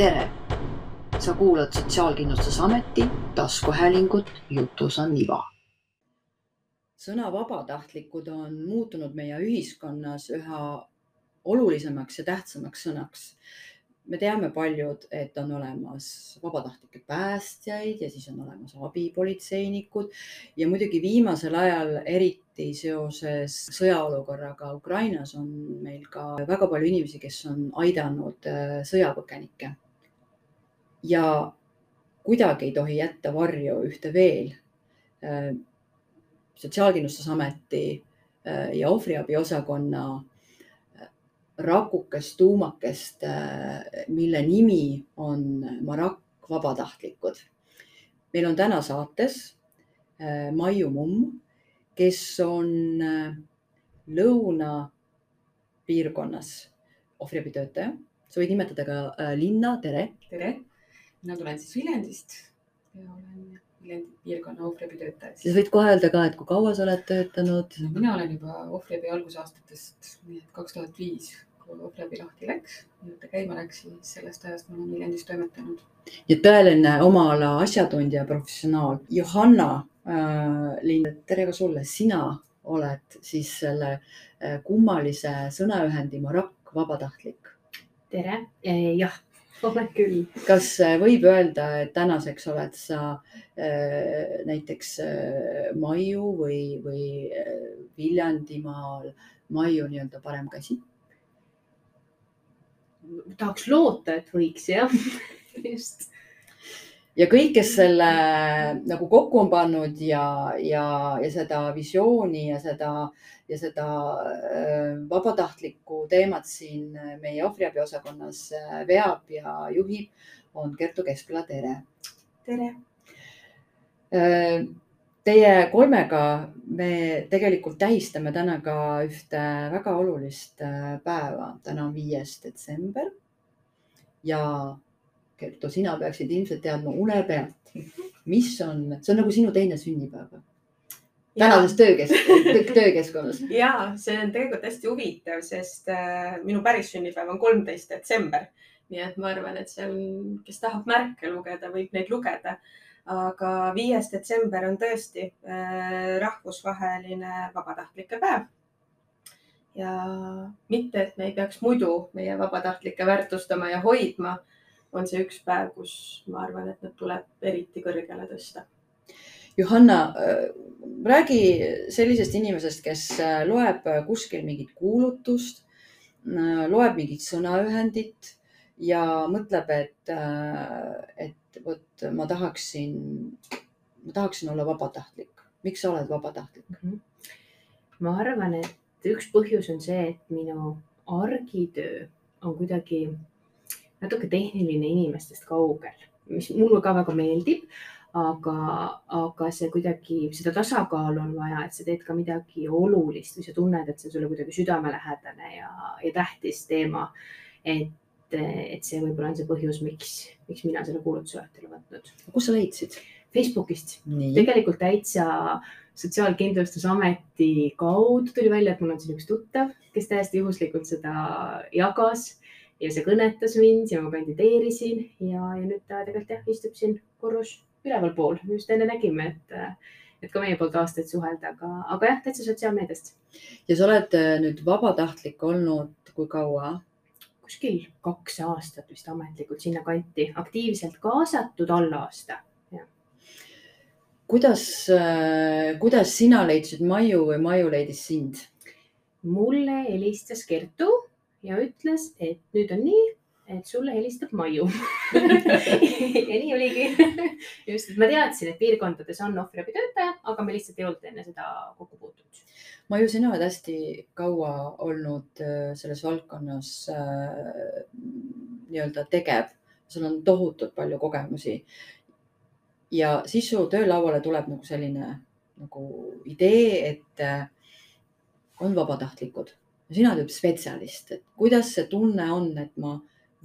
tere! sa kuulad Sotsiaalkindlustusameti taskuhäälingut Jutus on iva. sõna vabatahtlikud on muutunud meie ühiskonnas üha olulisemaks ja tähtsamaks sõnaks. me teame paljud, et on olemas vabatahtlikke päästjaid ja siis on olemas abipolitseinikud ja muidugi viimasel ajal, eriti seoses sõjaolukorraga Ukrainas, on meil ka väga palju inimesi, kes on aidanud äh, sõjapõgenikke. Ja kuidagi ei tohi jätta varju ühte veel äh, Sotsiaalkindlustusameti äh, ja ohvriabi osakonna rakukest tuumakest, mille nimi on Marakk vabatahtlikud. meil on täna saates Maiu Mumm, kes on Lõuna piirkonnas ohvriabitöötaja. sa võid nimetada ka linna, tere. tere, mina tulen siis Viljandist ja olen Viljandi piirkonna ohvriabitöötaja. siis võid kohe öelda ka, et kui kaua sa oled töötanud? no mina olen juba ohvriabi algusaastatest, nii et kaks tuhat viis, kui ohvriabi lahti läks, nii-öelda käima läks, siis sellest ajast ma olen Viljandis toimetanud. ja tõeline oma ala asjatundja, professionaal. Johanna äh, Lind, tere ka sulle, sina oled siis selle äh, kummalise sõnaühendi Marakk vabatahtlik. tere, jah, olen küll. kas äh, võib öelda, et tänaseks oled sa äh, näiteks äh, Maiu või, või äh, Viljandimaal Maiu nii-öelda parem käsi? tahaks loota, et võiks jah just. Ja kõik, kes selle nagu kokku on pannud ja, ja, ja seda visiooni ja seda ja seda äh, vabatahtlikku teemat siin meie ohvriabi osakonnas äh, veab ja juhib, on Kertu Keskla, tere. tere. Äh, Teie kolmega me tegelikult tähistame täna ka ühte väga olulist päeva. täna on viies detsember ja Kertu, sina peaksid ilmselt teadma une pealt, mis on, see on nagu sinu teine sünnipäev tänases töökesk-, töökeskkonnas. ja see on tegelikult hästi huvitav, sest äh, minu päris sünnipäev on kolmteist detsember. nii et ma arvan, et seal, kes tahab märke lugeda, võib neid lugeda. aga viies detsember on tõesti äh, rahvusvaheline vabatahtlike päev. ja mitte, et me ei peaks muidu meie vabatahtlikke väärtustama ja hoidma, on see üks päev, kus ma arvan, et nad tuleb eriti kõrgele tõsta Johanna, räägi sellisest inimesest, kes loeb kuskil mingit kuulutust, loeb mingit sõnaühendit ja mõtleb, et, et vot ma tahaksin, ma tahaksin olla vabatahtlik. miks sa oled vabatahtlik? ma arvan, et üks põhjus on see, et minu argitöö on kuidagi natuke tehniline inimestest kaugel, mis mulle ka väga meeldib aga, aga see kuidagi, seda tasakaalu on vaja, et sa teed ka midagi olulist või sa tunned, et see on sulle kuidagi südamelähedane ja, ja tähtis teema. et, et see võib-olla on see põhjus, miks, miks mina selle kuulutuse õhtul võtnud. kus sa leidsid? Facebookist. tegelikult täitsa Sotsiaalkindlustusameti kaudu tuli välja, et mul on siin üks tuttav, kes täiesti juhuslikult seda jagas ja see kõnetas mind ja ma kandideerisin ja, ja nüüd ta tegelikult jah, istub siin korrus ülevalpool, just enne nägime, et, et ka meie poolt aastaid suhelda, aga, aga jah, täitsa sotsiaalmeediast. ja sa oled äh, nüüd vabatahtlik olnud kui kaua? kuskil kaks aastat vist ametlikult sinnakanti, aktiivselt kaasatud alla aasta. kuidas, äh, kuidas sina leidsid Maiu või Maiu leidis sind? mulle helistas Kertu ja ütles, et nüüd on nii, et sulle helistab Maiu ja nii oligi. just, et ma teadsin, et piirkondades on ohvriabitöötaja, aga me lihtsalt ei olnud enne seda kokku puutunud. Maiu, sina oled hästi kaua olnud äh, selles valdkonnas äh, nii-öelda tegev, sul on tohutult palju kogemusi. ja siis su töölauale tuleb nagu selline nagu idee, et äh, on vabatahtlikud sina oled spetsialist, et kuidas see tunne on, et ma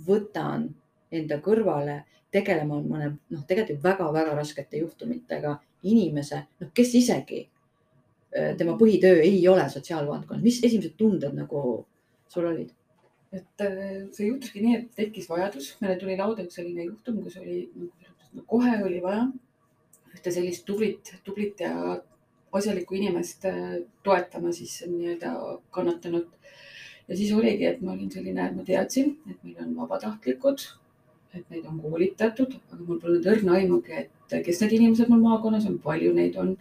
võtan enda kõrvale tegelema mõne noh, tegelikult väga-väga raskete juhtumitega inimese, noh, kes isegi tema põhitöö ei ole sotsiaalvaldkond, mis esimesed tunded nagu sul olid? et äh, see juhtuski nii, et tekkis vajadus, meile tuli lauda üks selline juhtum, kus oli nagu kohe oli vaja ühte sellist tublit, tublit ja asjalikku inimest äh, toetama siis nii-öelda kannatanut. ja siis oligi, et ma olin selline, et ma teadsin, et meil on vabatahtlikud, et neid on koolitatud, aga mul polnud õrna aimugi, et kes need inimesed mul maakonnas on, palju neid on.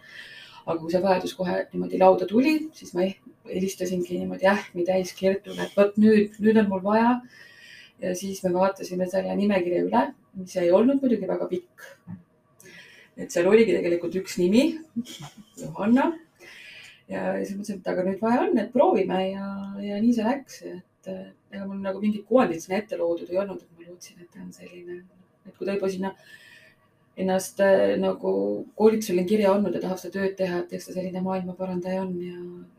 aga kui see vajadus kohe niimoodi lauda tuli, siis ma helistasingi niimoodi ähmi täis Kertule, et vot nüüd, nüüd on mul vaja. ja siis me vaatasime selle nimekirja üle, mis ei olnud muidugi väga pikk. Et seal oligi tegelikult üks nimi, Johanna. ja siis mõtlesin, et aga nüüd vaja on, et proovime ja, ja nii see läks, et ega mul nagu mingit kuvandit sinna ette loodud ei olnud, et ma lootsin, et ta on selline, et kui ta juba sinna ennast äh, nagu koolitusel on kirja andnud ja tahab seda tööd teha, et eks ta selline maailmaparandaja on ja,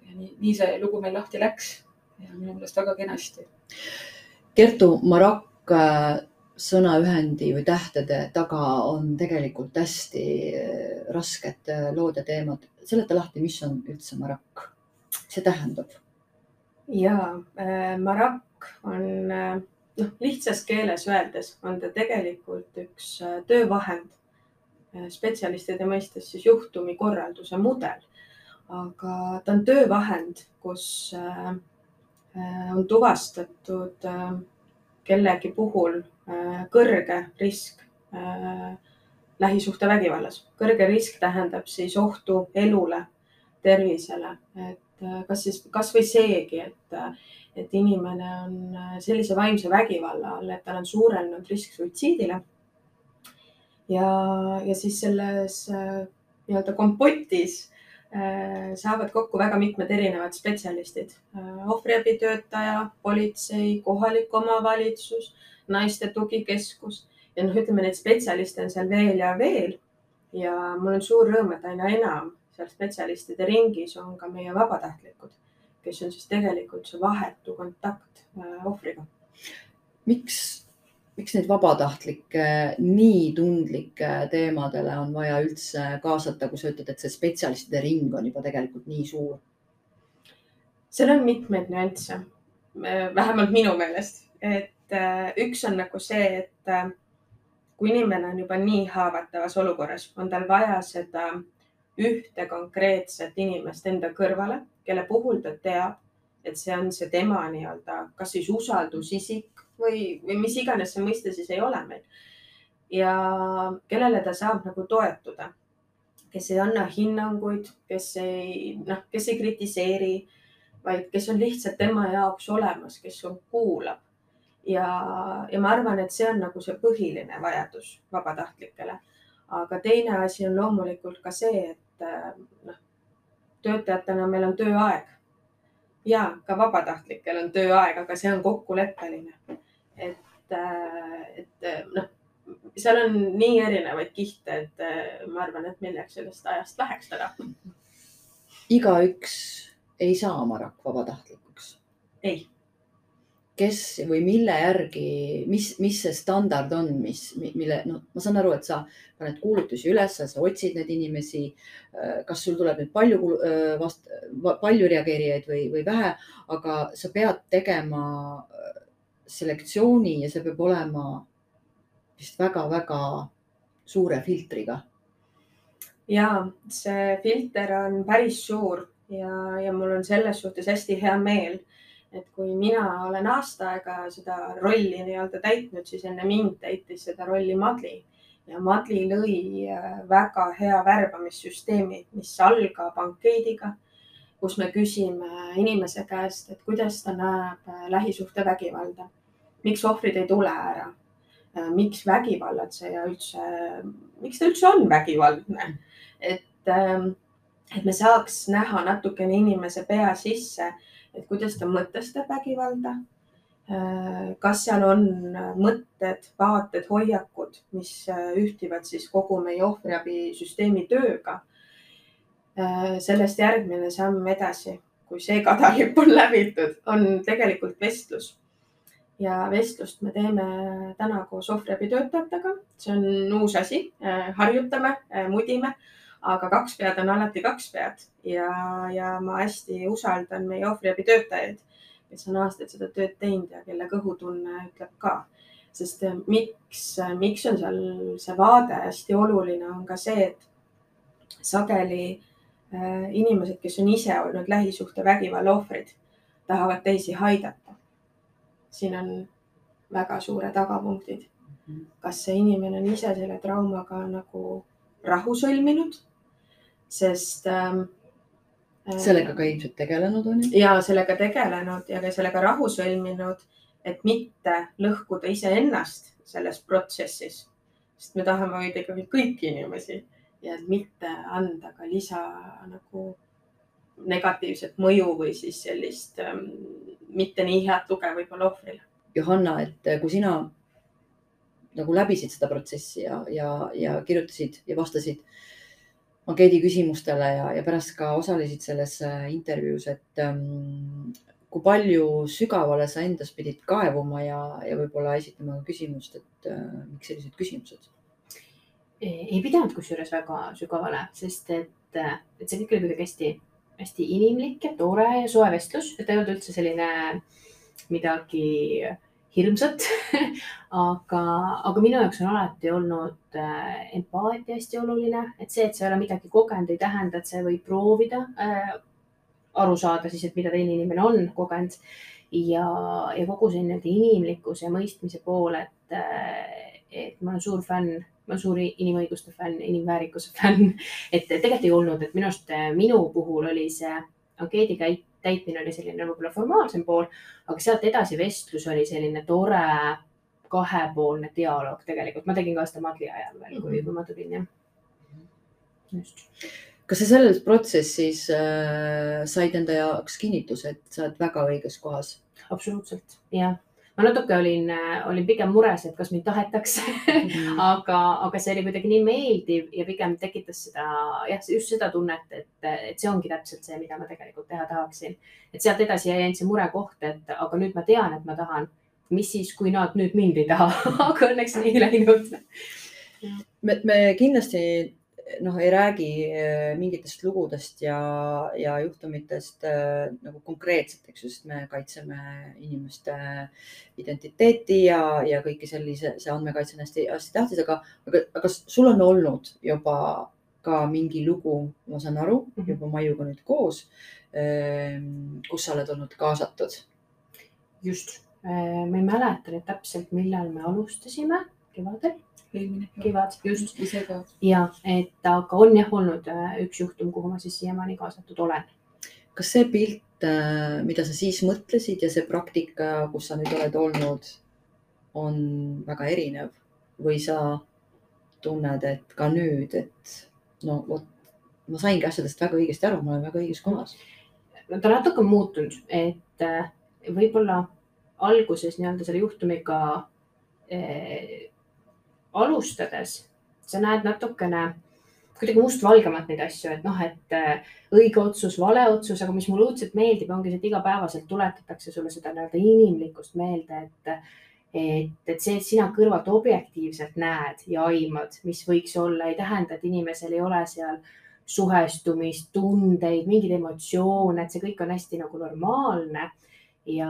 ja nii, nii see lugu meil lahti läks ja minu meelest väga kenasti. Kertu Marakk äh, sõnaühendi või tähtede taga on tegelikult hästi äh, rasked lood ja teemad. seleta lahti, mis on üldse Marakk, see tähendab? ja äh, Marakk on äh, noh, lihtsas keeles öeldes on ta tegelikult üks äh, töövahend Äh, spetsialistide mõistes siis juhtumikorralduse mudel. aga ta on töövahend, kus äh, äh, on tuvastatud kellegi puhul kõrge risk lähisuhtevägivallas. kõrge risk tähendab siis ohtu elule, tervisele, et kas siis kasvõi seegi, et, et inimene on sellise vaimse vägivalla all, et tal on suurenenud risk suitsiidile. Ja, ja siis selles äh, nii-öelda kompotis äh, saavad kokku väga mitmed erinevad spetsialistid, äh, ohvriabitöötaja, politsei, kohalik omavalitsus, naiste tugikeskus ja noh, ütleme neid spetsialiste on seal veel ja veel. ja mul on suur rõõm, et aina enam seal spetsialistide ringis on ka meie vabatahtlikud, kes on siis tegelikult see vahetu kontakt ohvriga. miks miks neid vabatahtlikke nii tundlike teemadele on vaja üldse kaasata, kui sa ütled, et see spetsialistide ring on juba tegelikult nii suur? seal on mitmeid nüansse, vähemalt minu meelest, et äh, üks on nagu see, et äh, kui inimene on juba nii haavatavas olukorras, on tal vaja seda ühte konkreetset inimest enda kõrvale, kelle puhul ta teab, et see on see tema nii-öelda, kas siis usaldusisik või, või mis iganes see mõiste siis ei ole meil. ja kellele ta saab nagu toetuda, kes ei anna hinnanguid, kes ei, noh, kes ei kritiseeri, vaid kes on lihtsalt tema jaoks olemas, kes kuulab. Ja, ja ma arvan, et see on nagu see põhiline vajadus vabatahtlikele. aga teine asi on loomulikult ka see, et noh, töötajatena meil on tööaeg ja ka vabatahtlikel on tööaeg, aga see on kokkuleppeline et, äh, et äh, noh, seal on nii erinevaid kihte, et äh, ma arvan, et milleks sellest ajast läheks täna. igaüks ei saa oma rakk vabatahtlikuks. ei. Kes või mille järgi, mis, mis see standard on, mis, mille, noh, ma saan aru, et sa paned kuulutusi üles, sa otsid neid inimesi. kas sul tuleb nüüd palju vast-, palju reageerijaid või, või vähe, aga sa pead tegema selektsiooni ja see peab olema vist väga-väga suure filtriga. ja see filter on päris suur ja, ja mul on selles suhtes hästi hea meel, et kui mina olen aasta aega seda rolli nii-öelda täitnud, siis enne mind täitis seda rolli Madli ja Madli lõi äh, väga hea värbamissüsteemi, mis algab ankeediga kus me küsime inimese käest, et kuidas ta näeb äh, lähisuhtevägivalda. miks ohvrid ei tule ära? Äh, miks vägivallatseja üldse, miks ta üldse on vägivaldne? et, ähm, et me saaks näha natukene inimese pea sisse, et kuidas ta mõtestab vägivalda. Äh, kas seal on mõtted, vaated, hoiakud, mis ühtivad siis kogu meie ohvriabisüsteemi tööga Äh, sellest järgmine samm edasi, kui see kadalipp on läbitud, on tegelikult vestlus. ja vestlust me teeme täna koos ohvriabitöötajatega, see on uus asi, äh, harjutame, äh, mudime, aga kaks pead on alati kaks pead ja, ja ma hästi usaldan meie ohvriabitöötajaid, kes on aastaid seda tööd teinud ja kelle kõhutunne ütleb ka. sest äh, miks, miks on seal see vaade hästi oluline, on ka see, et sageli äh, inimesed, kes on ise olnud lähisuhtevägivalla ohvrid, tahavad teisi aidata. siin on väga suured tagapunktid. kas see inimene on ise selle traumaga nagu rahu sõlminud, sest ähm, sellega ka ilmselt tegelenud on ju? ja sellega tegelenud ja ka sellega rahu sõlminud, et mitte lõhkuda iseennast selles protsessis. sest me tahame hoida ikkagi kõiki inimesi ja mitte anda ka lisa nagu negatiivset mõju või siis sellist ähm, mitte nii head tuge võib-olla ohvrile. Johanna, et kui sina nagu läbisid seda protsessi ja, ja, ja kirjutasid ja vastasid ankeedi küsimustele ja, ja pärast ka osalesid selles äh, intervjuus, et ähm, kui palju sügavale sa endas pidid kaevuma ja, ja võib-olla esitama küsimust, et äh, miks sellised küsimused? ei pidanud kusjuures väga sügavale, sest et, äh, et see kõik oli kuidagi hästi, hästi inimlik ja tore ja soe vestlus, et ei olnud üldse selline midagi äh, hirmsat aga, aga minu jaoks on alati olnud äh, empaatia hästi oluline, et see, et sa ei ole midagi kogenud, ei tähenda, et sa ei või proovida äh, aru saada siis, et mida teine inimene on kogenud. Ja, ja kogu see nii-öelda inimlikkuse ja mõistmise pool, et äh,, et ma olen suur fänn, ma olen suur inimõiguste fänn, inimväärikuse fänn, et tegelikult ei olnud, et minu arust äh, minu puhul oli see ankeedikäik täitmine oli selline võib-olla formaalsem pool, aga sealt edasi vestlus oli selline tore kahepoolne dialoog tegelikult. ma tegin ka seda Madli ajal veel, kui, kui ma tulin, jah. just. kas sa selles protsessis äh, said enda jaoks kinnituse, et sa oled väga õiges kohas? absoluutselt, jah ma natuke olin, äh, olin pigem mures, et kas mind tahetakse mm. aga, aga see oli kuidagi nii meeldiv ja pigem tekitas seda, jah, just seda tunnet, et, et see ongi täpselt see, mida ma tegelikult teha tahaksin. et sealt edasi jäi ainult see murekoht, et aga nüüd ma tean, et ma tahan. mis siis, kui nad nüüd mind ei taha aga õnneks nii läinud. me, me kindlasti noh, ei räägi äh, mingitest lugudest ja, ja juhtumitest äh, nagu konkreetselt, eks ju, sest me kaitseme inimeste identiteeti ja, ja kõiki sellise, see andmekaitse on hästi-hästi tähtis, aga, aga, aga sul on olnud juba ka mingi lugu, ma saan aru, mhm. juba Maiuga nüüd koos, ähm, kus sa oled olnud kaasatud? just, äh, ma ei mäleta nüüd täpselt, millal me alustasime, kevadel eelmine kevad, just. ise ka. ja et aga on jah olnud äh, üks juhtum, kuhu ma siis siiamaani kaasatud olen. kas see pilt, äh, mida sa siis mõtlesid ja see praktika, kus sa nüüd oled olnud, on väga erinev või sa tunned, et ka nüüd, et no vot, ma saingi asjadest väga õigesti aru, ma olen väga õiges kohas. no ta natuke on muutunud, et äh, võib-olla alguses nii-öelda selle juhtumiga alustades sa näed natukene kuidagi mustvalgemalt neid asju, et noh, et äh, õige otsus, vale otsus, aga mis mulle õudselt meeldib, ongi see, et igapäevaselt tuletatakse sulle seda nii-öelda inimlikkust meelde, et, et, et see, et sina kõrvalt objektiivselt näed ja aimad, mis võiks olla, ei tähenda, et inimesel ei ole seal suhestumist, tundeid, mingeid emotsioone, et see kõik on hästi nagu normaalne ja,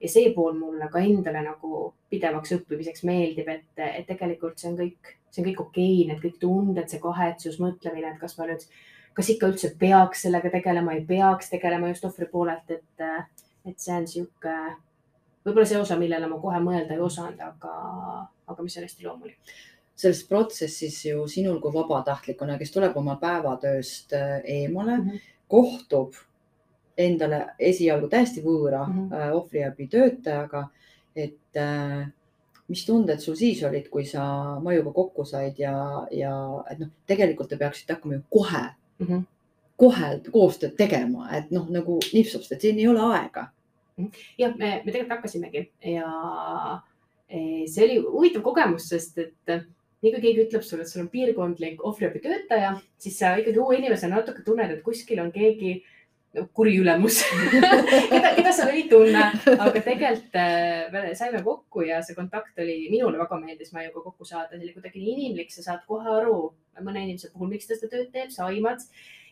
ja see pool mulle ka endale nagu pidevaks õppimiseks meeldib, et, et tegelikult see on kõik, see on kõik okei okay,, need kõik tunded, see kahetsus, mõtlemine, et kas ma nüüd, kas ikka üldse peaks sellega tegelema, ei peaks tegelema just ohvri poolelt, et, et see on sihuke, võib-olla see osa, millele ma kohe mõelda ei osanud, aga, aga mis on hästi loomulik selles protsessis ju sinul kui vabatahtlikuna, kes tuleb oma päevatööst eemale mm, -hmm. kohtub endale esialgu täiesti võõra mm -hmm. ohvriabi töötajaga. et äh, mis tunded sul siis olid, kui sa Maiuga kokku said ja, ja et noh, tegelikult te peaksite hakkama ju kohe mm, -hmm. kohe koostööd tegema, et noh, nagu nipsust, et siin ei ole aega. Mhm. jah, me, me tegelikult hakkasimegi ja e, see oli huvitav kogemus, sest et nii kui keegi ütleb sulle, et sul on piirkondlik ohvriabi töötaja, siis sa ikkagi uue inimesena natuke tunned, et kuskil on keegi äh, kuri ülemus. Keda, keda sa ei tunne, aga tegelikult äh, saime kokku ja see kontakt oli, minule väga meeldis Maiuga kokku saada, see oli kuidagi nii inimlik, sa saad kohe aru mõne inimese puhul, miks ta seda tööd teeb, sa aimad.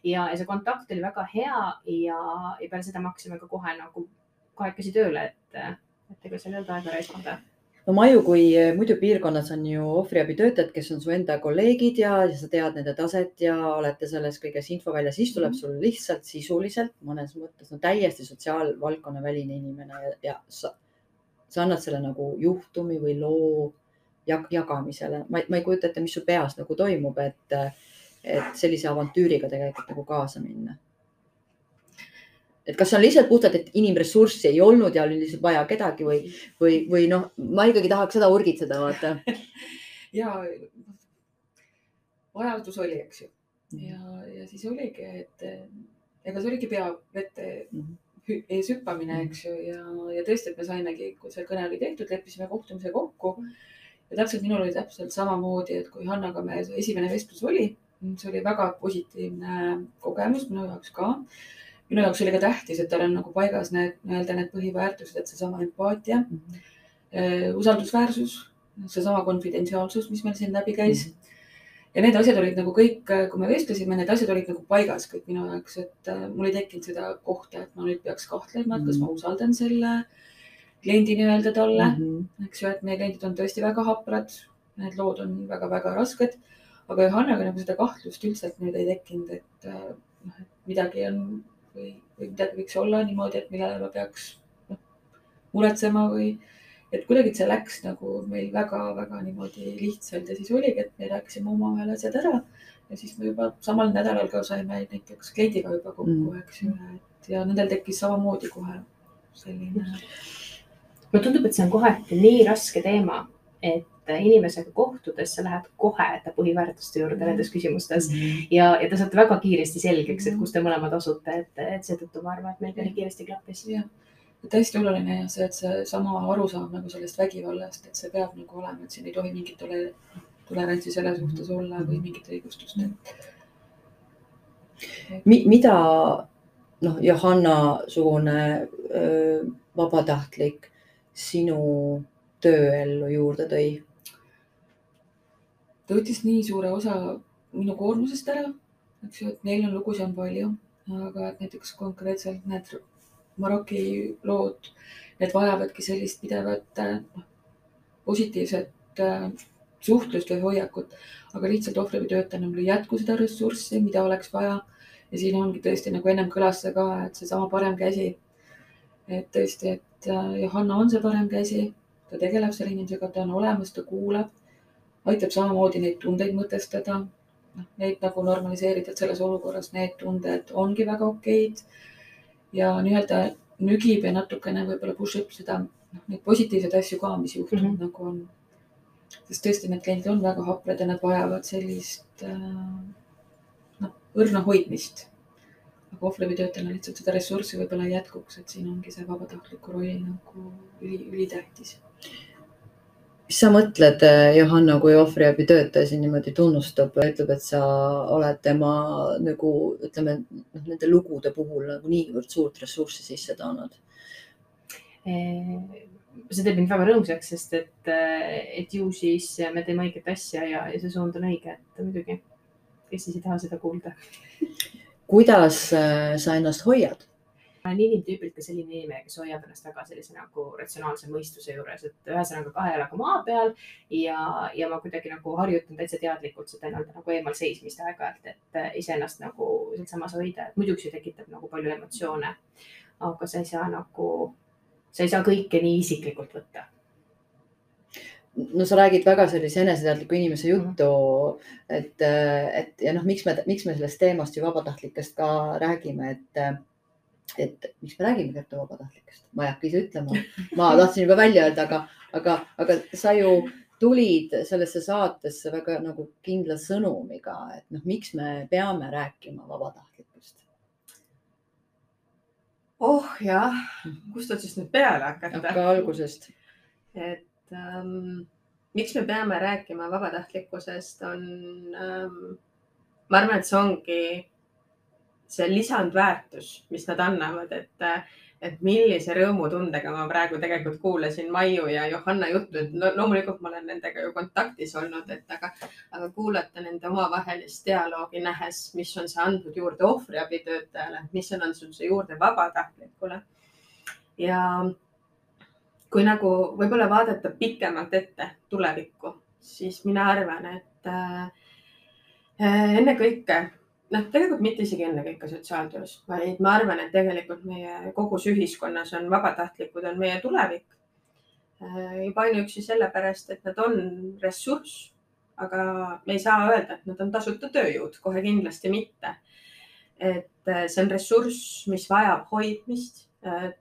Ja, ja see kontakt oli väga hea ja, ja peale seda me hakkasime ka kohe nagu kahekesi tööle, et, et ega seal ei olnud aega raisata no Maju, kui muidu piirkonnas on ju ohvriabitöötajad, kes on su enda kolleegid ja, ja sa tead nende taset ja olete selles kõiges infoväljas, siis tuleb sul lihtsalt sisuliselt mõnes mõttes no täiesti sotsiaalvaldkonna väline inimene ja, ja sa, sa annad selle nagu juhtumi või loo jag, jagamisele. ma, ma ei kujuta ette, mis su peas nagu toimub, et, et sellise avantüüriga tegelikult nagu kaasa minna et kas on lihtsalt puhtalt, et inimressurssi ei olnud ja oli lihtsalt vaja kedagi või, või, või noh, ma ikkagi tahaks seda urgitseda, vaata ja vajadus oli, eks ju. ja, ja siis oligi, et ega see oligi pea vette mhm. ees hüppamine, eks ju, ja, ja tõesti, et me saimegi, kui see kõne oli tehtud, leppisime kohtumise kokku. ja täpselt minul oli täpselt samamoodi, et kui Hannaga me esimene vestlus oli, see oli väga positiivne kogemus minu jaoks ka minu jaoks oli ka tähtis, et tal on nagu paigas need nii-öelda need põhiväärtused, et seesama empaatia mm, -hmm. usaldusväärsus, seesama konfidentsiaalsus, mis meil siin läbi käis mm. -hmm ja need asjad olid nagu kõik, kui me vestlesime, need asjad olid nagu paigas kõik minu jaoks, et äh, mul ei tekkinud seda kohta, et ma nüüd peaks kahtlema, et kas ma mhm. usaldan selle kliendi nii-öelda talle mm, -hmm. eks ju, et meie kliendid on tõesti väga haprad. Need lood on väga-väga rasked, aga Johannaga nagu seda kahtlust üldse nüüd ei tekkinud, et äh, noh, et midagi on või, või midagi võiks olla niimoodi, et millele ma peaks noh, muretsema või et kuidagi see läks nagu meil väga-väga niimoodi lihtsalt ja siis oligi, et me rääkisime omavahel asjad ära ja siis me juba samal nädalal ka saime näiteks kliendiga juba kokku mm., eks ju, et ja nendel tekkis samamoodi kohe selline. mulle tundub, et see on kohati nii raske teema, et inimesega kohtudes sa lähed kohe põhiväärtuste juurde mm. nendes küsimustes -hmm. ja, ja te saate väga kiiresti selgeks, et kus te mõlemad asute, et, et seetõttu ma arvan, et meil nii kiiresti klappis. hästi oluline ja see, et seesama arusaam nagu sellest vägivallast, et see peab nagu olema, et siin ei tohi mingit tole, tolerantsi selle suhtes olla või mingit õigustust Mi,. mida noh, Johanna sugune öö, vabatahtlik sinu tööellu juurde tõi? Ta võttis nii suure osa minu koormusest ära, eks ju, et neil on lugusid on palju, aga et näiteks konkreetselt need Maroki lood, need vajavadki sellist pidevat noh, positiivset äh, suhtlust või hoiakut, aga lihtsalt ohvriabitöötajana mul ei jätku seda ressurssi, mida oleks vaja. ja siin ongi tõesti nagu ennem kõlas see ka, et seesama parem käsi. et tõesti, et äh, Johanna on see parem käsi, ta tegeleb selle inimesega, ta on olemas, ta kuulab aitab samamoodi neid tundeid mõtestada, noh, neid nagu normaliseerida, et selles olukorras need tunded ongi väga okeid. ja nii-öelda nügib ja natukene võib-olla push ib seda, noh, neid positiivseid asju ka, mis juhtub mm -hmm. nagu on. sest tõesti, need kliendid on väga haprad ja nad vajavad sellist äh, noh, õrna hoidmist. aga ohvriabitöötajana lihtsalt seda ressurssi võib-olla ei jätkuks, et siin ongi see vabatahtliku roll nagu üli, ülitähtis mis sa mõtled, eh, Johanna, kui ohvriabitöötaja sind niimoodi tunnustab ja ütleb, et sa oled tema nagu ütleme, noh, nende lugude puhul nagu niivõrd suurt ressurssi sisse toonud? Eh, see teeb mind väga rõõmsaks, sest et, eh, et ju siis me teeme õiget asja ja, ja see suund on õige, et muidugi, kes siis ei taha seda kuulda kuidas sa ennast hoiad? Olen inimtüübilt ka selline inimene, kes hoiab ennast väga sellise nagu ratsionaalse mõistuse juures, et ühesõnaga kahe jalaga maa peal ja, ja ma kuidagi nagu harjutan täitsa teadlikult seda nii-öelda nagu eemal seismist aeg-ajalt, et iseennast nagu sealsamas hoida, et muidugi see tekitab nagu palju emotsioone. aga sa ei saa nagu, sa ei saa kõike nii isiklikult võtta no sa räägid väga sellise eneseteadliku inimese juttu, et, et ja noh, miks me, miks me sellest teemast ju vabatahtlikest ka räägime, et et miks me räägime Kertu vabatahtlikest, ma ei hakka ise ütlema, ma tahtsin juba välja öelda, aga, aga, aga sa ju tulid sellesse saatesse väga nagu kindla sõnumiga, et noh, miks me peame rääkima vabatahtlikust? oh jah, kust otsast nüüd peale hakata? hakka algusest. et ähm, miks me peame rääkima vabatahtlikkusest, on ähm,, ma arvan, et see ongi see lisandväärtus, mis nad annavad, et, et millise rõõmutundega ma praegu tegelikult kuulasin Maiu ja Johanna juttu, et loomulikult ma olen nendega ju kontaktis olnud, et aga, aga kuulata nende omavahelist dialoogi, nähes, mis on see andnud juurde ohvriabitöötajale, mis on andnud see juurde vabatahtlikule. ja kui nagu võib-olla vaadata pikemalt ette tulevikku, siis mina arvan, et äh, ennekõike, noh, tegelikult mitte isegi ennekõike sotsiaaltöös, vaid ma arvan, et tegelikult meie kogus ühiskonnas on vabatahtlikud, on meie tulevik. juba ainuüksi sellepärast, et nad on ressurss, aga me ei saa öelda, et nad on tasuta tööjõud, kohe kindlasti mitte. et see on ressurss, mis vajab hoidmist,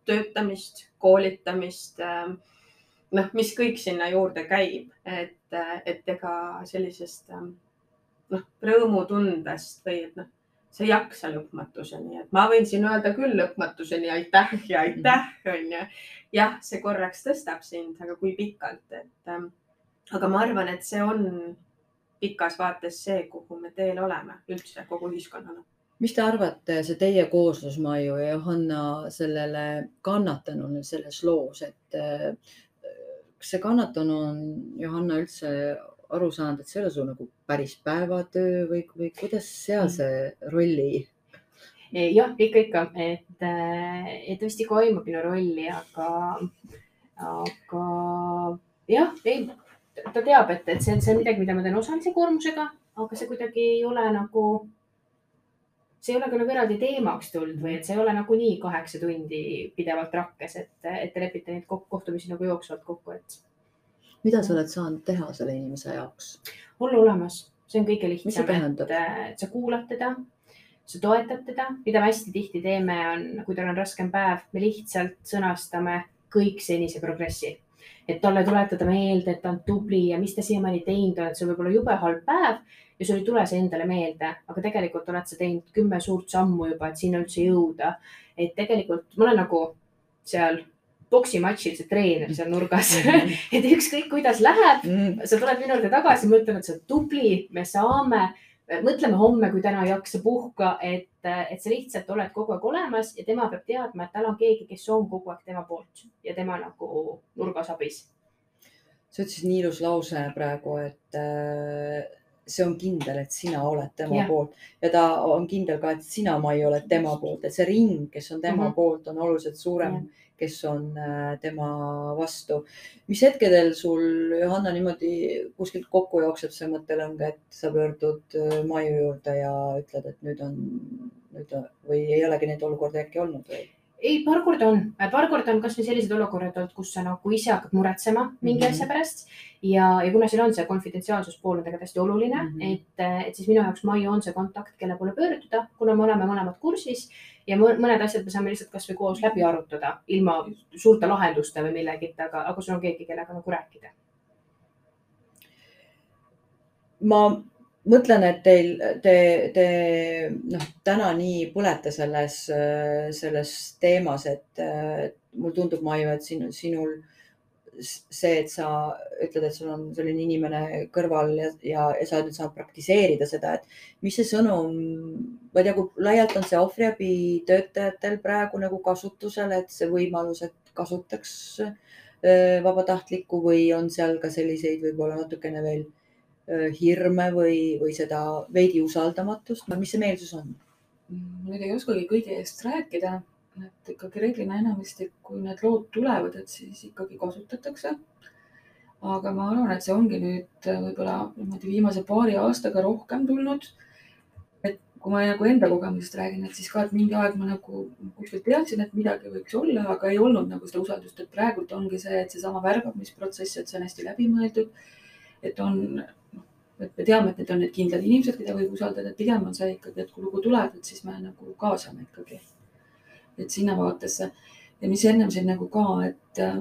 töötamist, koolitamist noh, mis kõik sinna juurde käib, et, et ega sellisest noh, rõõmutundest või et noh, sa ei jaksa lõpmatuseni, et ma võin siin öelda küll lõpmatuseni aitäh ja aitäh, onju. jah, see korraks tõstab sind, aga kui pikalt, et ähm, aga ma arvan, et see on pikas vaates see, kuhu me teel oleme üldse kogu ühiskonnana mis te arvate, see teie kooslus, Maiu ja Johanna, sellele kannatanule selles loos, et äh, kas see kannatanu on Johanna üldse aru saanud, et see ei ole su nagu päris päevatöö või, või kuidas seal mm. see rolli? jah, ikka, ikka, et, et tõesti toimub minu rolli, aga, aga jah, ei, ta teab, et, et see on, see on midagi, mida ma teen osalise koormusega, aga see kuidagi ei ole nagu, see ei ole ka nagu eraldi teemaks tulnud või et see ei ole nagunii kaheksa tundi pidevalt rakkes, et, et te lepite neid kohtumisi nagu jooksvalt kokku, et mida sa oled saanud teha selle inimese jaoks? olla olemas, see on kõige lihtsam, et äh, sa kuulad teda, sa toetad teda, mida me hästi tihti teeme, on, kui tal on raskem päev, me lihtsalt sõnastame kõik senise progressi. et talle tuletada meelde, et ta on tubli ja mis ta siiamaani teinud on, et see võib olla jube halb päev ja sul ei tule see endale meelde, aga tegelikult oled sa teinud kümme suurt sammu juba, et sinna üldse jõuda. et tegelikult ma olen nagu seal poksimatšil see treener seal nurgas mm. -hmm. et ükskõik, kuidas läheb mm, -hmm. sa tuled minu juurde tagasi, ma ütlen, et sa oled tubli, me saame, mõtleme homme, kui täna ei jaksa puhka, et, et sa lihtsalt oled kogu aeg olemas ja tema peab teadma, et tal on keegi, kes on kogu aeg tema poolt ja tema nagu nurgas abis. sa ütlesid nii ilus lause praegu, et äh, see on kindel, et sina oled tema ja. poolt ja ta on kindel ka, et sina, Mai, oled tema poolt, et see ring, kes on tema mm -hmm. poolt, on oluliselt suurem ja kes on äh, tema vastu. mis hetkedel sul, Johanna, niimoodi kuskilt kokku jookseb see mõttelõng, et sa pöördud äh, Maiu juurde ja ütled, et nüüd on, nüüd on, või ei olegi neid olukordi äkki olnud või? Ei, paar korda on, paar korda on kasvõi sellised olukorrad olnud, kus sa nagu ise hakkad muretsema mingi mm -hmm. asja pärast ja, ja kuna siin on see konfidentsiaalsuspool on tegelikult hästi oluline mm, -hmm. et, et siis minu jaoks Maiu on see kontakt, kelle poole pöörduda, kuna me oleme mõlemad kursis ja mõned asjad me saame lihtsalt kasvõi koos läbi arutada ilma suurte lahenduste või millegit, aga, aga sul on keegi, kellega nagu rääkida. ma mõtlen, et teil, te, te noh, täna nii põlete selles, selles teemas, et mulle tundub, Maiu, et sinu, sinul see, et sa ütled, et sul on selline inimene kõrval ja, ja, ja sa nüüd saad praktiseerida seda, et mis see sõnum, ma ei tea, kui laialt on see ohvriabi töötajatel praegu nagu kasutusel, et see võimalus, et kasutaks vabatahtlikku või on seal ka selliseid võib-olla natukene veel hirme või, või seda veidi usaldamatust, mis see meelsus on? nüüd ei oskagi kõige eest rääkida, et ikkagi reeglina enamasti, kui need lood tulevad, et siis ikkagi kasutatakse. aga ma arvan, et see ongi nüüd võib-olla niimoodi viimase paari aastaga rohkem tulnud. et kui ma nagu enda kogemusest räägin, et siis ka, et mingi aeg ma nagu kuskilt teadsin, et midagi võiks olla, aga ei olnud nagu seda usaldust, et praegult ongi see, et seesama värbamisprotsess, et see on hästi läbimõeldud. et on et me teame, et need on need kindlad inimesed, keda võib usaldada, pigem on see ikkagi, et kui lugu tuleb, et siis me nagu kaasame ikkagi. et sinna vaatesse ja mis ennem siin nagu ka, et äh,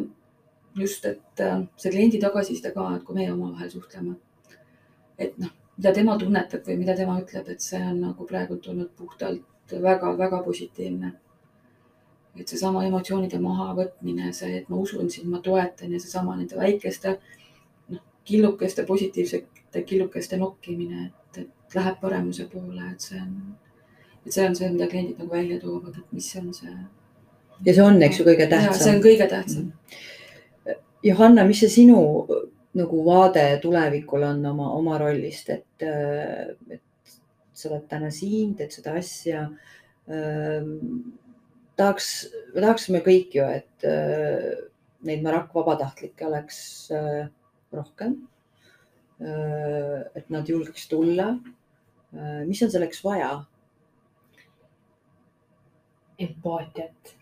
just, et äh, see kliendi tagasiside ka, et kui meie omavahel suhtleme. et noh, mida tema tunnetab või mida tema ütleb, et see on nagu praegult olnud puhtalt väga-väga positiivne. et seesama emotsioonide mahavõtmine, see, et ma usun sind, ma toetan ja seesama nende väikeste noh, killukeste positiivse killukeste nokkimine, et, et läheb paremuse poole, et see on, et see on see, mida kliendid nagu välja toovad, et mis on see. ja see on, eks ju, kõige tähtsam. see on kõige tähtsam. Johanna, mis see sinu nagu vaade tulevikule on oma, oma rollist, et, et sa oled täna siin, teed seda asja. tahaks, me tahaksime kõik ju, et äh, neid Marok vabatahtlikke oleks äh, rohkem äh,. Et nad julgeks tulla äh,. mis on selleks vaja? empaatiat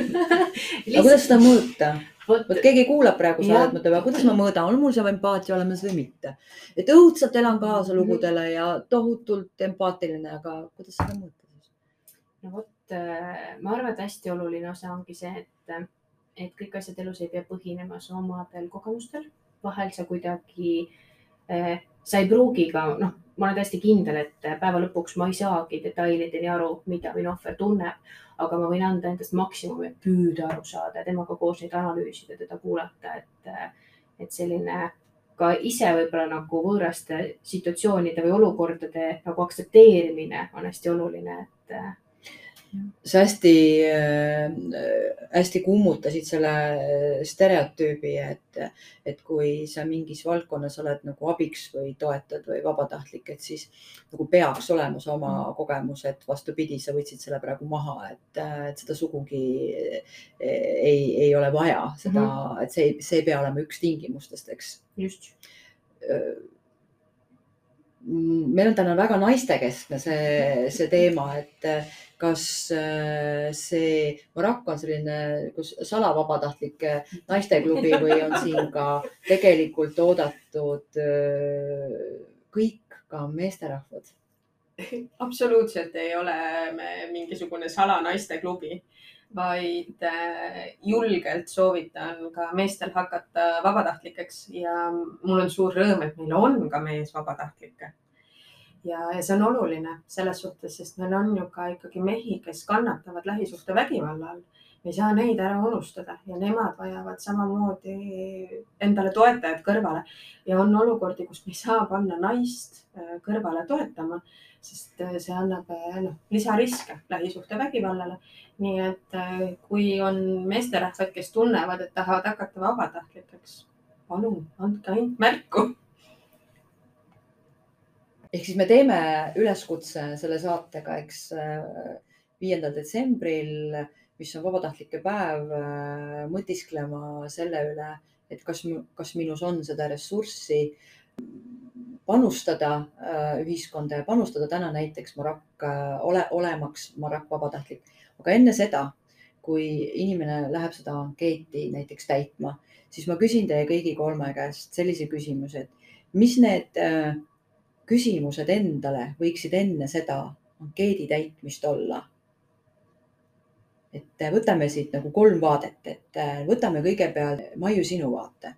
aga kuidas seda mõõta? vot keegi kuulab praegu saadet, mõtleb, aga kuidas ma mõõdan, on mul see empaatia olemas või mitte. et õudselt elan kaasa lugudele ja tohutult empaatiline, aga kuidas seda mõõta siis? no vot, ma arvan, et hästi oluline osa ongi see, et, et kõik asjad elus ei pea põhinema su omadel kogemustel. vahel sa kuidagi, sa ei pruugi ka, noh, ma olen täiesti kindel, et päeva lõpuks ma ei saagi detailideni aru, mida minu ohver tunneb, aga ma võin anda endast maksimumi, et püüda aru saada ja temaga koos neid analüüsida, teda kuulata, et, et selline ka ise võib-olla nagu võõraste situatsioonide või olukordade nagu aktsepteerimine on hästi oluline, et sa hästi äh,, hästi kummutasid selle stereotüübi, et, et kui sa mingis valdkonnas oled nagu abiks või toetad või vabatahtlik, et siis nagu peaks olema see oma kogemus, et vastupidi, sa võtsid selle praegu maha, et, et seda sugugi ei, ei ole vaja, seda mm, -hmm. et see, see ei pea olema üks tingimustest, eks. Just. Meil on täna väga naistekeskne see, see teema, et kas äh, see Marok on selline kus salavabatahtlik naisteklubi või on siin ka tegelikult oodatud äh, kõik ka meesterahvad? absoluutselt ei ole me mingisugune salanaisteklubi, vaid äh, julgelt soovitan ka meestel hakata vabatahtlikeks ja mul on suur rõõm, et meil on ka meesvabatahtlikke. Ja, ja see on oluline selles suhtes, sest meil on ju ka ikkagi mehi, kes kannatavad lähisuhtevägivalla all. me ei saa neid ära unustada ja nemad vajavad samamoodi endale toetajad kõrvale ja on olukordi, kus me ei saa panna naist äh, kõrvale toetama sest äh, see annab noh, lisariske lähisuhtevägivallale. nii et kui on meesterahvad, kes tunnevad, et tahavad hakata vabatahtlikeks, palun andke ainult märku. Ehk siis me teeme üleskutse selle saatega, eks viiendal detsembril, mis on vabatahtlike päev, mõtisklema selle üle, et kas, kas minus on seda ressurssi panustada äh, ühiskonda ja panustada täna näiteks Marok äh, ole, olemaks Marok vabatahtlik. aga enne seda, kui inimene läheb seda ankeeti näiteks täitma, siis ma küsin teie kõigi kolme käest sellise küsimuse, et mis need äh, küsimused endale võiksid enne seda ankeedi täitmist olla? et võtame siit nagu kolm vaadet, et võtame kõigepealt Maiu sinu vaate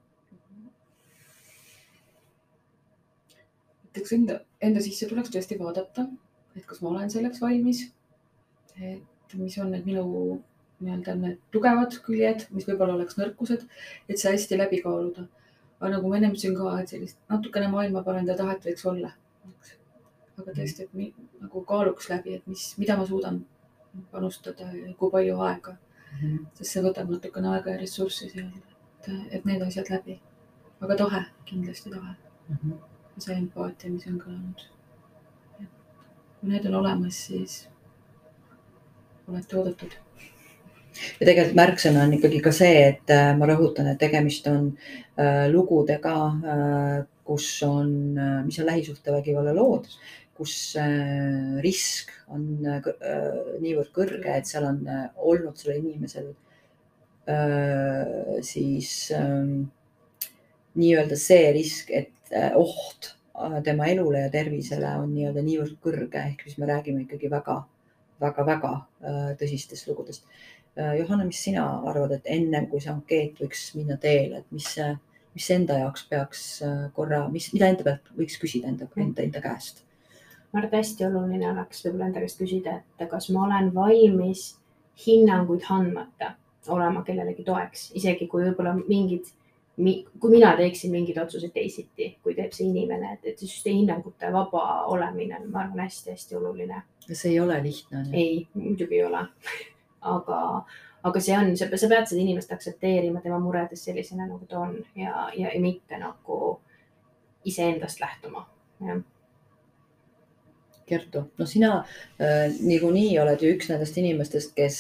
eks enda, enda sisse tuleks tõesti vaadata, et kas ma olen selleks valmis. et mis on need minu nii-öelda need tugevad küljed, mis võib-olla oleks nõrkused, et see hästi läbi kaaluda. Aga nagu ma ennem ütlesin ka, et sellist natukene maailma parandaja tahet võiks olla. aga tõesti, et mi, nagu kaaluks läbi, et mis, mida ma suudan panustada ja kui palju aega mm. -hmm. sest see võtab natukene aega ja ressurssi seal, et, et need asjad läbi. aga tahe, kindlasti tahe mm. -hmm see empaatia, mis on kõlanud. kui need on olemas, siis olete oodatud. Ja tegelikult märksõna on ikkagi ka see, et äh, ma rõhutan, et tegemist on äh, lugudega äh,, kus on mis on lähisuhtevägivalla lood, kus risk on niivõrd kõrge, et seal on olnud sellel inimesel siis äh, nii-öelda see risk, et oht tema elule ja tervisele on nii-öelda niivõrd kõrge, ehk siis me räägime ikkagi väga, väga, väga tõsistest lugudest. Johanna, mis sina arvad, et ennem kui see ankeet võiks minna teele, et mis, mis enda jaoks peaks korra, mis, mida enda pealt võiks küsida enda, enda, enda käest? ma arvan, et hästi oluline oleks võib-olla enda käest küsida, et kas ma olen valmis hinnanguid andmata olema kellelegi toeks, isegi kui võib-olla mingid kui mina teeksin mingeid otsuseid teisiti, kui teeb see inimene, et, et just hinnangute vaba olemine on, ma arvan, hästi-hästi oluline. see ei ole lihtne. ei, muidugi ei ole aga, aga see on, sa pead seda inimest aktsepteerima tema muredes sellisena, nagu ta on ja, ja, ja mitte nagu iseendast lähtuma, jah. Kertu, no sina äh, niikuinii oled ju üks nendest inimestest, kes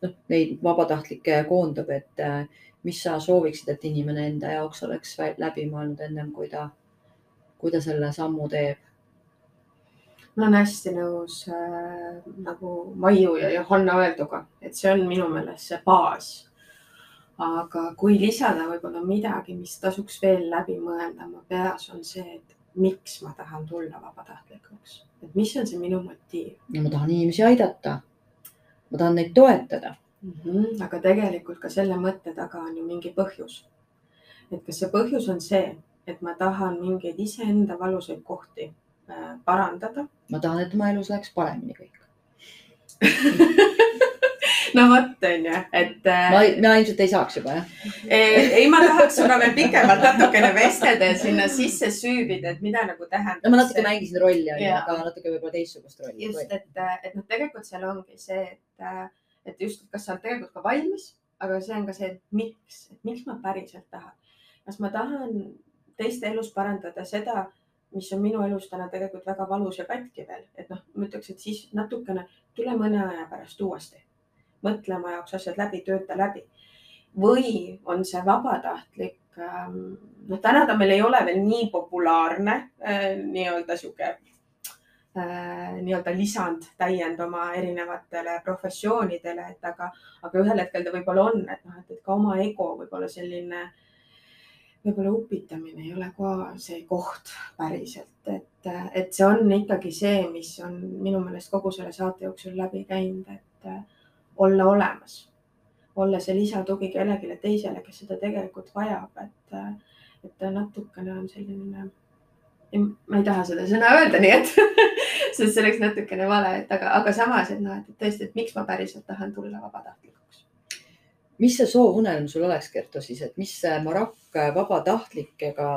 noh, neid vabatahtlikke koondab, et äh, mis sa sooviksid, et inimene enda jaoks oleks läbi mõelnud ennem, kui ta, kui ta selle sammu teeb? Ma olen hästi nõus äh, nagu Maiu ja Johanna öelduga, et see on minu meelest see baas. aga kui lisada võib-olla midagi, mis tasuks veel läbi mõelda oma peas, on see, et miks ma tahan tulla vabatahtlikuks et mis on see minu motiiv? no ma tahan inimesi aidata. ma tahan neid toetada mm. -hmm. aga tegelikult ka selle mõtte taga on ju mingi põhjus. et kas see põhjus on see, et ma tahan mingeid iseenda valusaid kohti parandada? ma tahan, et oma elus läheks paremini kõik no vot, onju, et. Äh, ma, ma ilmselt ei saaks juba jah. ei, ma tahaks sinuga veel pikemalt natukene vestelda ja sinna sisse süüvida, et mida nagu tähendab. no ma natuke mängisin rolli, aga natuke võib-olla teistsugust rolli. just, et, et noh, tegelikult seal ongi see, et, et just, kas sa oled tegelikult ka valmis, aga see on ka see, et miks, miks ma päriselt tahan. kas ma tahan teiste elus parandada seda, mis on minu elus täna tegelikult väga valus ja katki veel, et noh, ma ütleks, et siis natukene tule mõne aja pärast uuesti mõtle oma jaoks asjad läbi, tööta läbi. või on see vabatahtlik, ähm, noh, täna ta meil ei ole veel nii populaarne äh, nii-öelda sihuke äh, nii-öelda lisand, täiend oma erinevatele professioonidele, et aga, aga ühel hetkel ta võib-olla on, et noh, et, ka oma ego võib-olla selline võib-olla upitamine ei ole ka see koht päriselt, et, et see on ikkagi see, mis on minu meelest kogu selle saate jooksul läbi käinud, et olla olemas, olla see lisatugi kellelegi teisele, kes seda tegelikult vajab, et, et natukene on selline, ma ei taha seda sõna öelda, nii et sest see oleks natukene vale, et aga, aga samas, et noh, et tõesti, et miks ma päriselt tahan tulla vabatahtlikuks. Mis see soovunelm sul oleks, Kertu siis, et mis Marakk vabatahtlikega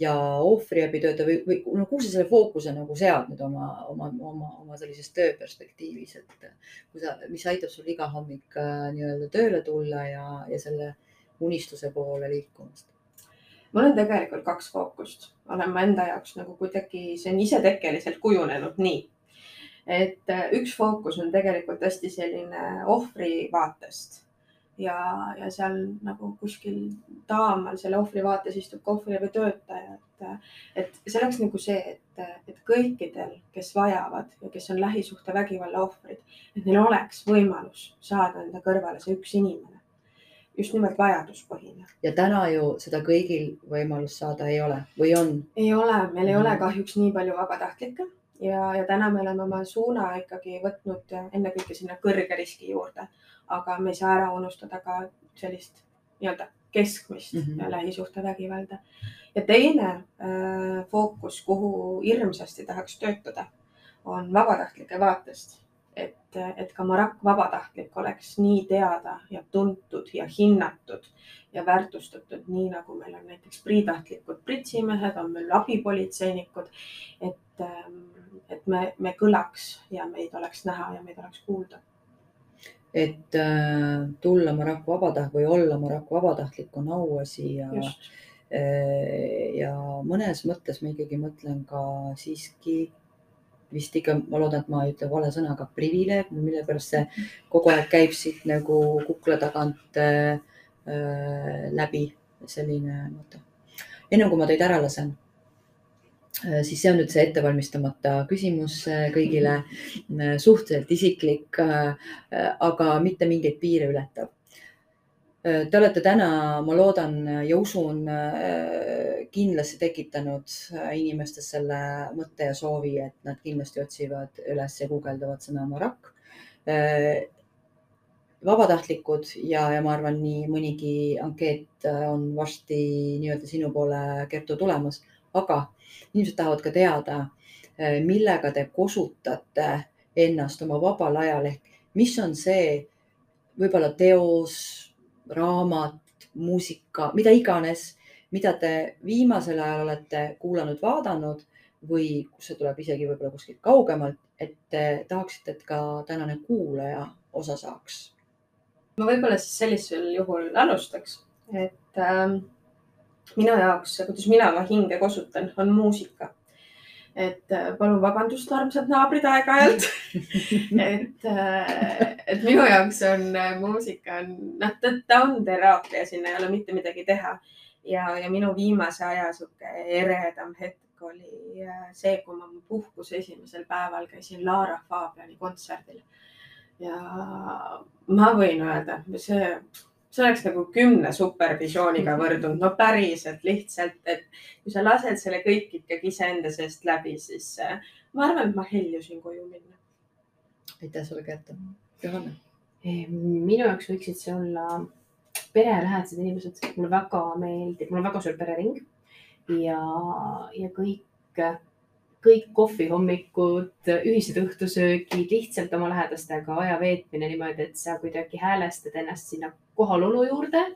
ja ohvriabitöötaja või, või no kuhu sa selle fookuse nagu sead nüüd oma, oma, oma, oma sellises tööperspektiivis, et kui sa, mis aitab sul iga hommik äh, nii-öelda tööle tulla ja, ja selle unistuse poole liikumast? mul on tegelikult kaks fookust, olen ma enda jaoks nagu kuidagi, see on isetekkeliselt kujunenud nii, et äh, üks fookus on tegelikult hästi selline ohvri vaatest ja, ja seal nagu kuskil taamal selle ohvri vaates istub ka ohvriabitöötaja, et, et see oleks nagu see, et, et kõikidel, kes vajavad ja kes on lähisuhtevägivalla ohvrid, et neil oleks võimalus saada enda kõrvale see üks inimene just nimelt vajaduspõhine. ja täna ju seda kõigil võimalust saada ei ole või on? ei ole, meil ei mm. ole kahjuks nii palju vabatahtlikke ja, ja täna me oleme oma suuna ikkagi võtnud ennekõike sinna kõrge riski juurde aga me ei saa ära unustada ka sellist nii-öelda keskmist mm -hmm. lähisuhtevägivalda. ja teine äh, fookus, kuhu hirmsasti tahaks töötada, on vabatahtlike vaatest. et, et ka Marak vabatahtlik oleks nii teada ja tuntud ja hinnatud ja väärtustatud, nii nagu meil on näiteks priitahtlikud pritsimehed, on meil abipolitseinikud. et, ähm, et me, me kõlaks ja meid oleks näha ja meid oleks kuulda et äh, tulla Maroko vabatahtlik või olla Maroko vabatahtlik on auasi ja, äh, ja mõnes mõttes ma ikkagi mõtlen ka siiski vist ikka, ma loodan, et ma ei ütle vale sõna, aga privileeg, mille pärast see kogu aeg käib siit nagu kukla tagant äh, äh läbi selline mõte. enne kui ma teid ära lasen siis see on nüüd see ettevalmistamata küsimus äh, kõigile, äh, suhteliselt isiklik, aga mitte mingeid piire ületav. Te olete täna, ma loodan ja usun, kindlasti tekitanud inimestes selle mõtte ja soovi, et nad kindlasti otsivad üles ja guugeldavad sõna Marak. vabatahtlikud ja, ja ma arvan, nii mõnigi ankeet on varsti nii-öelda sinu poole, Kertu, tulemas, aga inimesed tahavad ka teada, eh, millega te kosutate ennast oma vabal ajal ehk mis on see võib-olla teos, raamat, muusika, mida iganes, mida te viimasel ajal olete kuulanud, vaadanud või kus see tuleb isegi võib-olla kuskilt kaugemalt, et te tahaksite, et ka tänane kuulaja osa saaks? ma võib-olla siis sellisel juhul alustaks, et ähm, minu jaoks, kuidas mina oma hinge kosutan, on muusika. et äh, palun vabandust, armsad naabrid aeg-ajalt et, äh, et minu jaoks on äh, muusika on, noh, ta, ta on teraapia, sinna ei ole mitte midagi teha. ja, ja minu viimase aja sihuke eredam hetk oli see, kui ma puhkuse esimesel päeval käisin Laara Fabiani kontserdil. ja ma võin öelda, see see oleks nagu kümne supervisiooniga võrdunud, no päriselt lihtsalt, et kui sa lased selle kõik ikkagi iseenda seest läbi, siis äh, ma arvan, et ma heljusin koju minna. aitäh sulle, Kertu. Johanna? minu jaoks võiksid see olla perelähedased inimesed, mulle väga meeldib, mul on väga suur perering ja, ja kõik kõik kohvihommikud, ühised õhtusöögid, lihtsalt oma lähedastega aja veetmine niimoodi, et sa kuidagi häälestad ennast sinna kohalolu juurde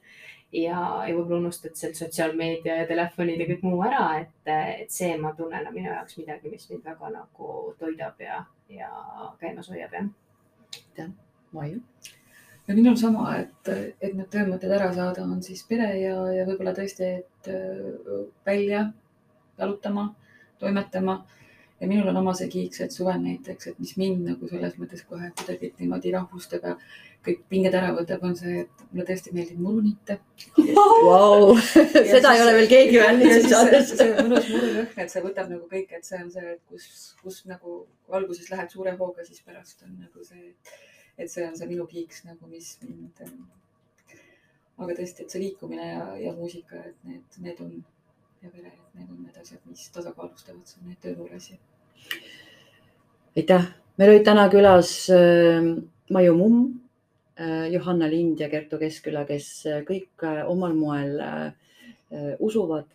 ja, ja võib-olla unustad sealt sotsiaalmeedia ja telefonid ja kõik muu ära, et, et see, ma tunnen, on minu jaoks midagi, mis mind väga nagu toidab ja, ja käimas hoiab, jah. aitäh, Maiu ja minul sama, et, et need töömõtted ära saada, on siis pere ja, ja võib-olla tõesti, et äh, välja jalutama toimetama. ja minul on oma see kiiks, et suvel näiteks, et mis mind nagu selles mõttes kohe kuidagi niimoodi rahvustab ja kõik pinged ära võtab, on see, et mulle tõesti meeldib muru niita wow. seda ei ole veel keegi öelnud see mõnus mururõhn, et see võtab nagu kõik, et see on see, kus, kus nagu alguses lähed suure hooga, siis pärast on nagu see, et see on see minu kiiks nagu, mis mind. aga tõesti, et see liikumine ja, ja muusika, et need, need on ja pere, et need on need asjad, mis tasakaalustavad sul neid töömuresid. aitäh, meil olid täna külas äh, Maiu Mumm, äh, Johanna Lind ja Kertu Keskküla, kes äh, kõik omal moel usuvad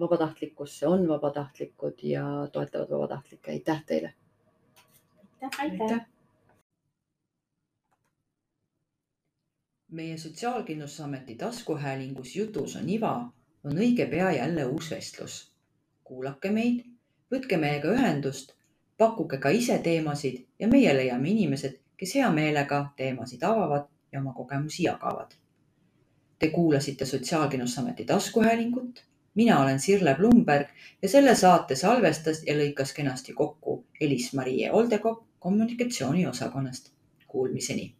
vabatahtlikkusse, on vabatahtlikud ja toetavad vabatahtlikke. aitäh teile. aitäh. meie Sotsiaalkindlustusameti taskuhäälingus Jutus on iva on õige pea jälle uus vestlus. kuulake meid, võtke meiega ühendust, pakkuge ka ise teemasid ja meie leiame inimesed, kes hea meelega teemasid avavad ja oma kogemusi jagavad. Te kuulasite Sotsiaalkindlustusameti taskuhäälingut. mina olen Sirle Blumberg ja selle saate salvestas ja lõikas kenasti kokku Elis-Marie Oldekop kommunikatsiooniosakonnast. Kuulmiseni